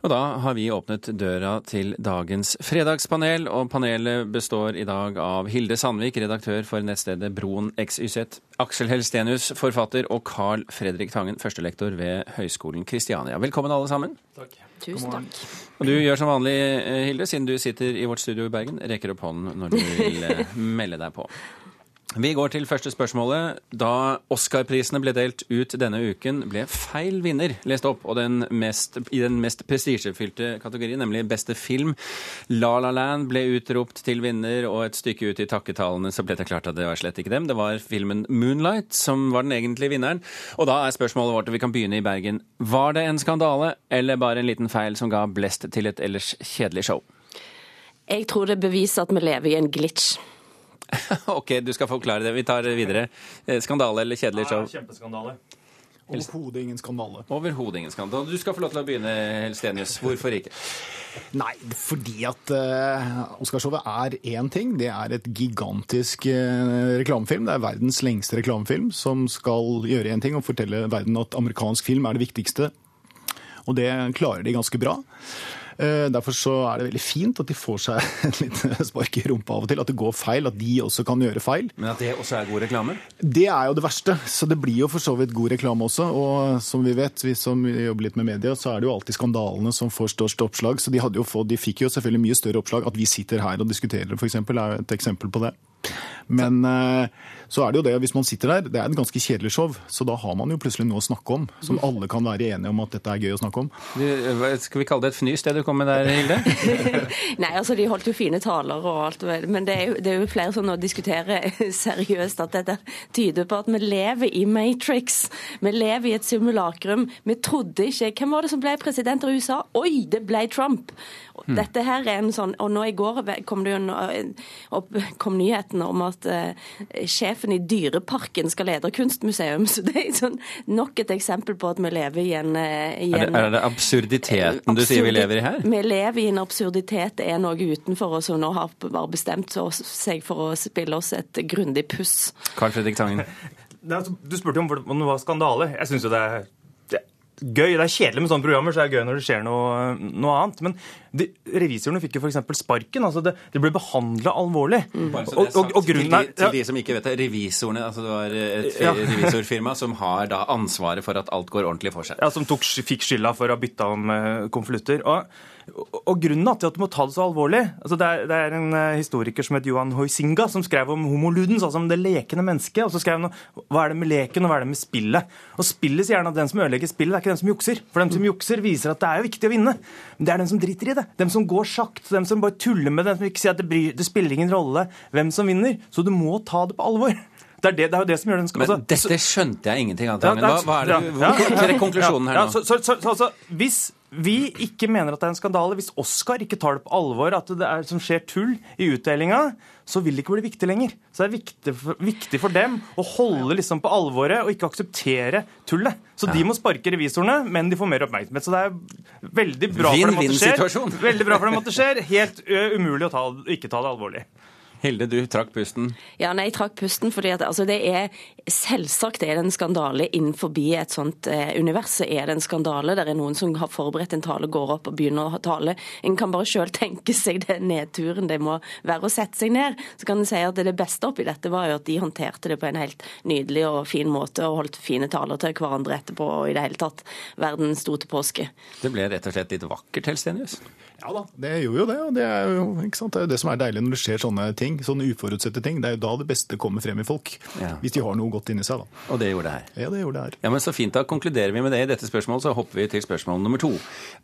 Og da har vi åpnet døra til dagens fredagspanel, og panelet består i dag av Hilde Sandvik, redaktør for nettstedet Broen XYZ, Aksel Helstenius, forfatter, og Carl Fredrik Tangen, førstelektor ved Høgskolen Kristiania. Velkommen alle sammen. Takk. Tusen takk. Og du gjør som vanlig, eh, Hilde, siden du sitter i vårt studio i Bergen, rekker opp hånden når du vil eh, melde deg på. Vi går til første spørsmålet. Da Oscar-prisene ble delt ut denne uken, ble feil vinner lest opp, og den mest, i den mest prestisjefylte kategorien, nemlig beste film. La La Land ble utropt til vinner, og et stykke ut i takketalene så ble det klart at det var slett ikke dem. Det var filmen 'Moonlight' som var den egentlige vinneren. Og da er spørsmålet vårt, og vi kan begynne i Bergen. Var det en skandale, eller bare en liten feil som ga blest til et ellers kjedelig show? Jeg tror det beviser at vi lever i en glitch. OK, du skal forklare det. Vi tar videre. Eh, Skandale eller kjedelig show? Kjempeskandale. Overhodet ingen skandale. Overhodet ingen skandale. Du skal få lov til å begynne, Helstenius. Hvorfor ikke? Nei, fordi at uh, Oscarshowet er én ting. Det er et gigantisk uh, reklamefilm. Det er verdens lengste reklamefilm som skal gjøre én ting og fortelle verden at amerikansk film er det viktigste. Og det klarer de ganske bra. Uh, derfor så er det veldig fint at de får seg en liten spark i rumpa av og til. At det går feil, at de også kan gjøre feil. Men at det også er god reklame? Det er jo det verste. Så det blir jo for så vidt god reklame også. Og som vi vet, vi som jobber litt med media, så er det jo alltid skandalene som får størst oppslag. Så de, jo fått, de fikk jo selvfølgelig mye større oppslag. At vi sitter her og diskuterer det, f.eks., er jo et eksempel på det. Men eh, så er det jo det, hvis man sitter der, det er et ganske kjedelig show, så da har man jo plutselig noe å snakke om. Som alle kan være enige om at dette er gøy å snakke om. Du, skal vi kalle det et fnys, det du kom med der, Hilde? Nei, altså De holdt jo fine taler og alt, men det er jo, det er jo flere som nå diskuterer seriøst at dette tyder på at vi lever i Matrix. Vi lever i et simulakrum. Vi trodde ikke Hvem var det som ble president av USA? Oi, det ble Trump! Dette her er en sånn, og nå I går kom det jo en- opp, kom nyheten om at eh, sjefen i Dyreparken skal lede kunstmuseum. Så det er sånn, nok et eksempel på at vi lever i en, i en Er det, er det absurditeten du sier vi lever i her? vi lever i en absurditet. Det er noe utenfor oss som nå har bare bestemt seg for å spille oss et grundig puss. Carl Fredrik Tangen. Det altså- Du spurte om hvordan det var skandale. Jeg syns jo det er, det er gøy. Det er kjedelig med sånne programmer, så det er gøy når det skjer noe, noe annet. Men de, revisorene fikk jo f.eks. sparken. altså Det, De ble behandla alvorlig. Så Og, grunnen til, er de, til de som ikke vet det, revisorene, altså det var et Ja. revisorfirma som har da ansvaret for at alt går ordentlig for seg. ja, Som tok, fikk skylda for å ha bytta om eh, konvolutter. Og, og, grunnen til at du må ta det så alvorlig altså det, er, det er en eh, historiker som het Johan Hoisinga, som skrev om homoludens, altså om det lekende mennesket. Og så skrev han hva er det med leken, og hva er det med spillet. Og spillet sier gjerne at den som ødelegger spillet, det er ikke den som jukser. For den som jukser, viser at det er jo viktig å vinne. Men det er den som driter i det. Dem som går sakte, dem som bare tuller med det, dem som ikke sier at det, bryr, det spiller ingen rolle hvem som vinner. Så du må ta det på alvor. Det er, det, det er jo det som gjør den Men altså, dette skjønte jeg ingenting av. ja. Hva, hva er det, ja, hvor, ja. Konklusjonen her Ja, nå. så, så, så, så, altså, hvis vi ikke mener at det er en skandale, hvis Oscar ikke tar det på alvor, at det er som skjer tull i utdelinga, så vil det ikke bli viktig lenger. Så det er viktig for, viktig for dem å holde liksom på alvoret og ikke akseptere tullet. Så de må sparke revisorene, men de får mer oppmerksomhet. Så det er veldig bra for dem at det. Vinn-vinn-situasjon. Veldig bra for det skjer. Helt umulig å ta, ikke ta det alvorlig. Hilde, du trakk pusten. Ja, nei, jeg trakk pusten fordi at altså, det er Selvsagt er det en skandale innenfor et sånt eh, univers. så er det en skandale. Det er noen som har forberedt en tale, går opp og begynner å tale. En kan bare sjøl tenke seg den nedturen det må være å sette seg ned. Så kan en si at det beste oppi dette var jo at de håndterte det på en helt nydelig og fin måte og holdt fine taler til hverandre etterpå og i det hele tatt verden sto til påske. Det ble rett og slett litt vakkert, Helstenius. Ja da, det gjorde jo det. Og det er jo ikke sant? Det, er jo det som er deilig når det skjer sånne ting. Sånne uforutsette ting. Det er jo da det beste kommer frem i folk. Ja. Hvis de har noe godt inni seg, da. Og det gjorde det her. Ja, det gjorde det her. Ja, men Så fint, da konkluderer vi med det i dette spørsmålet, så hopper vi til spørsmål nummer to.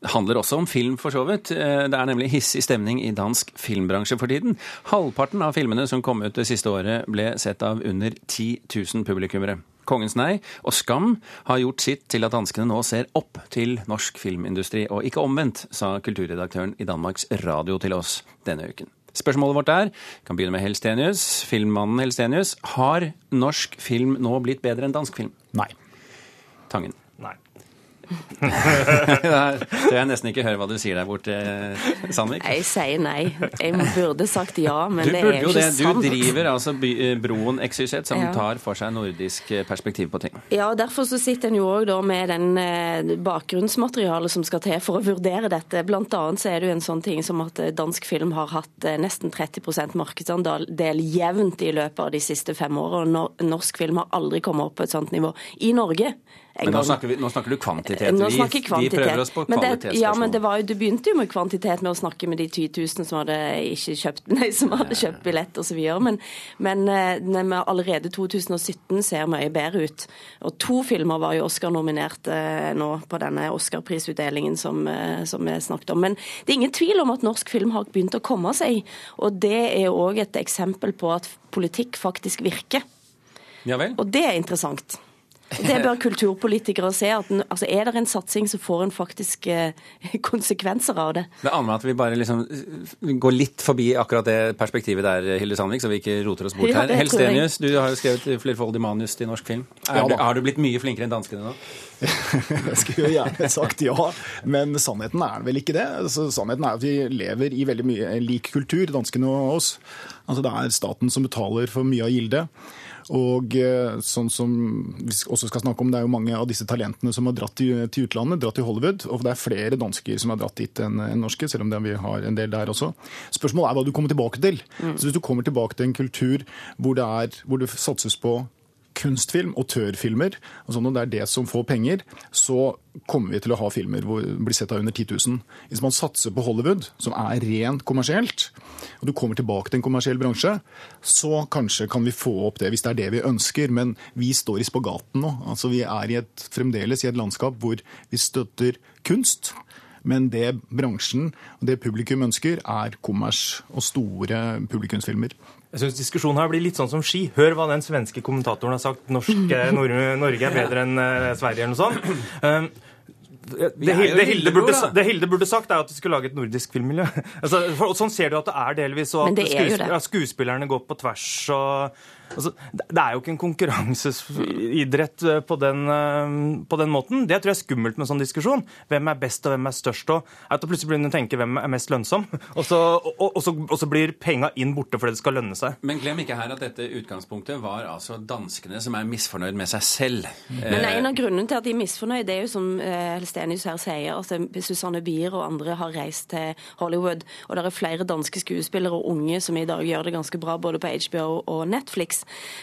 Det handler også om film, for så vidt. Eh, Det er nemlig hissig stemning i dansk filmbransje for tiden. Halvparten av filmene som kom ut det siste året, ble sett av under 10 000 publikummere. Kongens nei og Skam har gjort sitt til at danskene nå ser opp til norsk filmindustri, og ikke omvendt, sa kulturredaktøren i Danmarks Radio til oss denne uken. Spørsmålet vårt er, vi kan begynne med Helstenius, filmmannen Helstenius, har norsk film nå blitt bedre enn dansk film? Nei. Tangen. Nei. Tror jeg nesten ikke hører hva du sier der borte, Sandvik. Jeg sier nei. Jeg burde sagt ja, men det er jo jo det. sant. Du driver altså eh, Broen XYZ, som Ja. tar for seg nordisk eh, perspektiv på ting. Ja, og Derfor så sitter en jo òg da med den eh, bakgrunnsmaterialet som skal til for å vurdere dette. Blant annet så er det jo en sånn ting som at dansk film har hatt nesten 30% markedsandel jevnt i løpet av de siste fem årene. og Norsk film har aldri kommet opp på et sånt nivå. I Norge. En Men nå snakker, vi, nå snakker du kvantitet. Nå snakker jeg vi kvantitet. prøver oss på det, ja, men det, var jo, du begynte jo med kvantitet med å snakke med de 10 000 som hadde ikke kjøpt, nei, som hadde kjøpt billett osv. Men, men eh, allerede 2017 ser mye bedre ut. Og to filmer var jo Oscar-nominert eh, nå på denne Oscar-prisutdelingen som, eh, som vi snakket om. Men det er ingen tvil om at norsk film har begynt å komme seg. Og det er òg et eksempel på at politikk faktisk virker. Ja? Og det er interessant. Det bør kulturpolitikere se. at den- altså Er det en satsing, så får en faktisk eh, konsekvenser av det. Det aner meg at vi bare liksom eh, går litt forbi akkurat det perspektivet der, Hilde Sandvik, så vi ikke roter oss bort her. Ja. Helstenius, du har jo skrevet flerfoldig manus til norsk film. Er Ja har du blitt mye flinkere enn danskene nå? Jeg skulle jo gjerne sagt ja, men sannheten er vel ikke det. Altså, sannheten er at vi lever i veldig mye lik kultur, danskene og oss. Altså, det er staten som betaler for mye av gildet. Og eh, sånn som vi også skal snakke om, det er jo mange av disse talentene som har dratt til, til utlandet, dratt til Hollywood. Og det er flere dansker som har dratt dit enn norske, selv om det, vi har en del der også. Spørsmålet er hva du kommer tilbake til. Så Hvis du kommer tilbake til en kultur hvor det, er, hvor det satses på kunstfilm, autørfilmer, sånn, og det er det som får penger, så kommer vi til å ha filmer hvor det blir sett av under 10 000. Hvis man satser på Hollywood, som er rent kommersielt, og du kommer tilbake til en kommersiell bransje, så kanskje kan vi få opp det, hvis det er det vi ønsker. Men vi står i spagaten nå. Altså, vi er i et, fremdeles i et landskap hvor vi støtter kunst. Men det bransjen og det publikum ønsker, er kommers og store publikumsfilmer. Jeg synes diskusjonen her blir litt sånn som ski. Hør hva den svenske kommentatoren har sagt. Norske, Nor Norge er bedre enn eh, Sverige, eller noe sånt. Um, det, er det, Hilde burde, det Hilde burde sagt, er at vi skulle lage et nordisk filmmiljø. Altså, for, sånn ser du at det er delvis, og at det er skuespillerne går på tvers. og altså, det, er jo ikke en konkurranseidrett eh, på den, eh, på den måten. Det tror jeg er skummelt med en sånn diskusjon. Hvem er best og hvem er størst? Og at du plutselig begynner å tenke hvem er mest lønnsom. Og så, og, og, så, og så blir penga inn borte fordi det skal lønne seg. Men glem ikke her at dette utgangspunktet var altså danskene som er misfornøyd med seg selv. Men Eh, en av grunnene til at de er misfornøyd, det er jo som eh, Helstenius her sier, altså Susanne Bier og andre har reist til Hollywood, og det er flere danske skuespillere og unge som i dag gjør det ganske bra både på HBO og Netflix.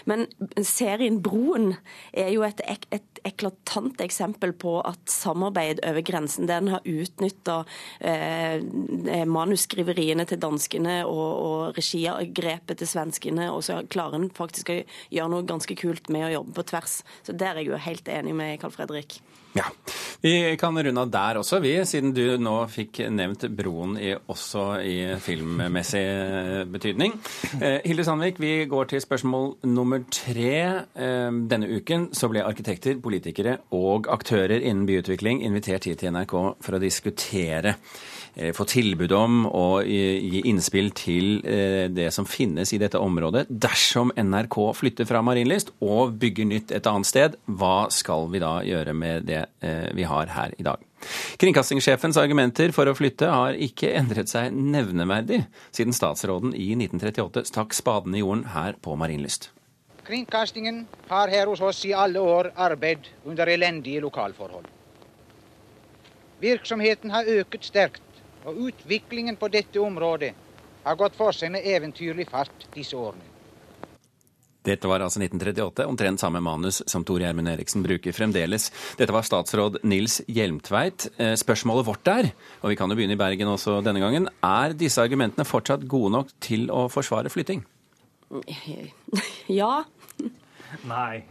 Men serien Broen er jo et, ek- et eklatant eksempel på at samarbeid over grensen, der en har utnytta eh, manusskriveriene til danskene og, og regigrepet til svenskene, og så klarer en faktisk å gjøre noe ganske kult med å jobbe på tvers. Så der er jeg jo helt enig med Carl Fredrik. Ja. Vi kan runde av der også, vi, siden du nå fikk nevnt broen i, også i filmmessig eh, betydning. Eh, Hilde Sandvik, vi går til spørsmål nummer tre. Eh, denne uken så ble arkitekter, politikere og aktører innen byutvikling invitert hit til NRK for å diskutere eh, få tilbud om og gi innspill til eh, det som finnes i dette området. Dersom NRK flytter fra Marienlyst og bygger nytt et annet sted, hva skal vi da gjøre med det eh, vi har her i dag? Kringkastingssjefens argumenter for å flytte har ikke endret seg nevneverdig siden statsråden i 1938 stakk spaden i jorden her på Marienlyst. Kringkastingen har her hos oss i alle år arbeidet under elendige lokalforhold. Virksomheten har øket sterkt, og utviklingen på dette området har gått for seg med eventyrlig fart disse årene. Dette var altså 1938, omtrent samme manus som Tor Gjermund Eriksen bruker fremdeles. Dette var statsråd Nils Hjelmtveit. Eh, Spørsmålet vårt er, og vi kan jo begynne i Bergen også denne gangen, er disse argumentene fortsatt gode nok til å forsvare flytting? Ja. Nei.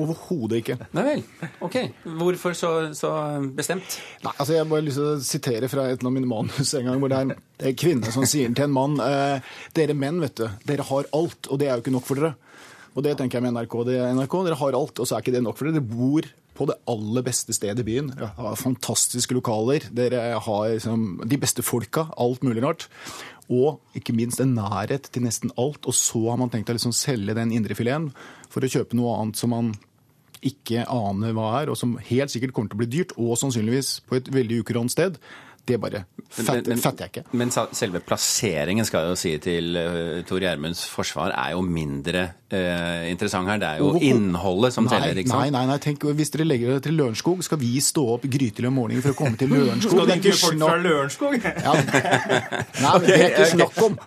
Overhodet ikke. Nei vel. Ok. Hvorfor så, så bestemt? Nei, altså Jeg har bare lyst til å sitere fra et av mine manus en gang, hvor det er en kvinne som sier til en mann eh, Dere menn, vet du, dere har alt, og det er jo ikke nok for dere. Og det tenker jeg med NRK. Det NRK, Dere har alt, og så er ikke det nok for dere. Dere bor på det aller beste stedet i byen. Dere har fantastiske lokaler. Dere har liksom, de beste folka. Alt mulig rart. Og ikke minst en nærhet til nesten alt. Og så har man tenkt å liksom selge den indrefileten for å kjøpe noe annet som man ikke aner hva er, og som helt sikkert kommer til å bli dyrt, og sannsynligvis på et veldig ukurant sted, det bare fatter, men, fatter jeg ikke. Men selve plasseringen, skal jeg jo si til uh, Tor Gjermunds forsvar, er jo mindre uh, interessant her. Det er jo Hvorfor- innholdet som Nei, teller, ikke sant? nei, nei, nei. tenk, hvis dere legger dere til Lørenskog, skal vi stå opp grytidlig om morgenen for å komme til Lørenskog? Skal du Det ikke folk fra Lørenskog? Ja. Nei, men det er ikke snakk om.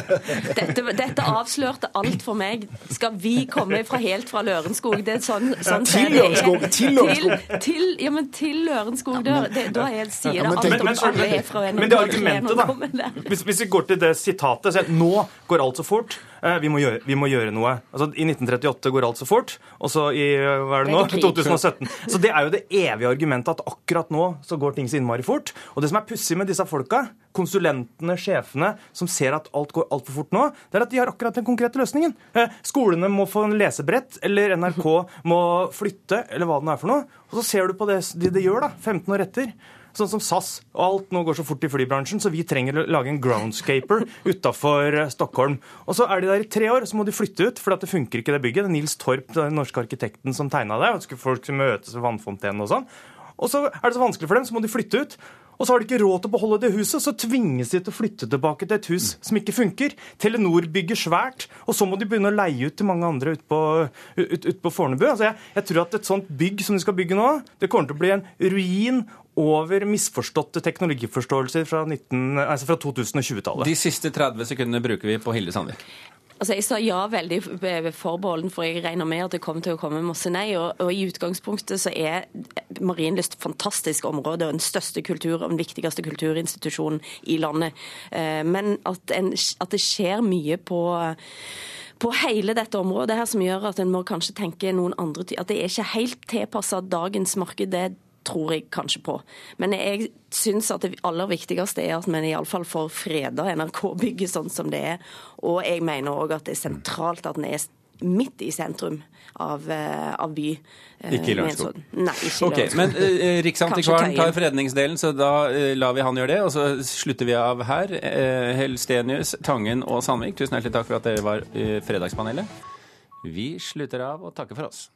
Dette, dette avslørte alt for meg. Skal vi komme fra helt fra Lørenskog? Det er sånn, sånn Til er. Lørenskog, til Lørenskog. Til, til, ja, men til Lørenskog. Da, det, da er, sier Ja, det alt om Men, men, det argumentet, da. Hvis, hvis vi går til det sitatet så Nå går alt så fort. eh, Vi må, gjøre, vi må gjøre noe. Altså, I 1938 går alt så fort, og så i eh, hva er det nå? Det er krig. 2017. Så det er jo det evige argumentet at akkurat nå så går ting så innmari fort. Og det som er pussig med disse folka, konsulentene, sjefene, som ser at alt går altfor fort nå, det er at de har akkurat den konkrete løsningen. Eh, Skolene må få en lesebrett, eller NRK må flytte, eller hva det er for noe. Og så ser du på det de, de gjør, da, 15 år etter. Sånn som SAS. og Alt nå går så fort i flybransjen, så vi trenger å lage en groundscaper utafor Stockholm. Og så er de der i tre år, så må de flytte ut, for det funker ikke det bygget. Det er Nils Torp, den norske arkitekten, som tegna det. og folk skulle møtes ved vannfontenen og sånn. Og så er det så vanskelig for dem, så må de flytte ut. Og så har de ikke råd til å beholde det huset, så tvinges de til å flytte tilbake til et hus som ikke funker. Telenor bygger svært, og så må de begynne å leie ut til mange andre ute på, ut, ut på Fornebu. Altså jeg, jeg tror at et sånt bygg som de skal bygge nå, det kommer til å bli en ruin over misforståtte teknologiforståelser fra, 19 altså fra 2020-tallet. De siste 30 sekundene bruker vi på Hilde Sandvik. Altså, Jeg sa ja veldig forbeholden, for jeg regner med at det kommer til å komme masse nei. Og, og i utgangspunktet så er Marienlyst et fantastisk område og den største kultur og den viktigste kulturinstitusjonen i landet. Eh, Men at, en, at det skjer mye på på hele dette området her som gjør at en må kanskje tenke noen andre At det er ikke helt tilpassa dagens marked. det tror jeg kanskje på. Men jeg syns at det aller viktigste er at vi iallfall får freda NRK-bygget sånn som det er. Og jeg mener òg at det er sentralt at den er midt i sentrum av, eh, av by. eh, Ikke i Lørenskog. Nei, ikke i Ok, Lørenskog. Men uh, Riksantikvaren tar fredningsdelen, så da uh, lar vi han gjøre det. Og så slutter vi av her. Uh, Helstenius, Tangen og Sandvik, tusen hjertelig takk for at dere var uh, Fredagspanelet. Vi slutter av og takker for oss.